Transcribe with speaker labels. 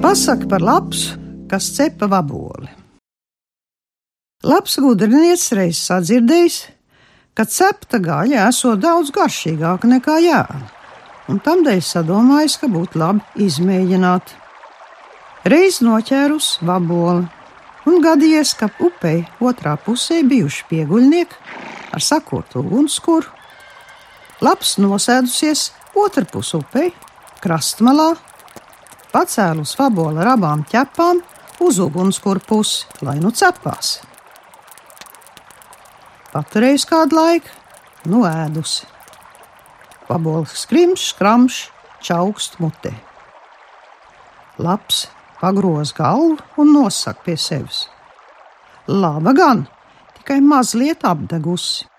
Speaker 1: Pasaka par labs, kas cepa vaboli. Labs gudrinieks reiz sadzirdējis, ka cepta gaļa esot daudz garšīgāka nekā jēna, un tamdēļ sadomājis, ka būtu labi izmēģināt. Reiz noķērus vaboli, un gadījies, ka upei otrā pusē bijuši pieguļnieki ar sakotu ugunskura. Labs nosēdusies otrpus upei, krastmalā pacēlus fabolu ar abām ķepām uz ugunskura pusi, lai nu cepās. Paturējusi kādu laiku, nu ēdusi. Fabols skrimš, skramš, čaukst mutē. Labs pagroz galvu un nosaka pie sevis: Laba gan, tikai mazliet apdegusi.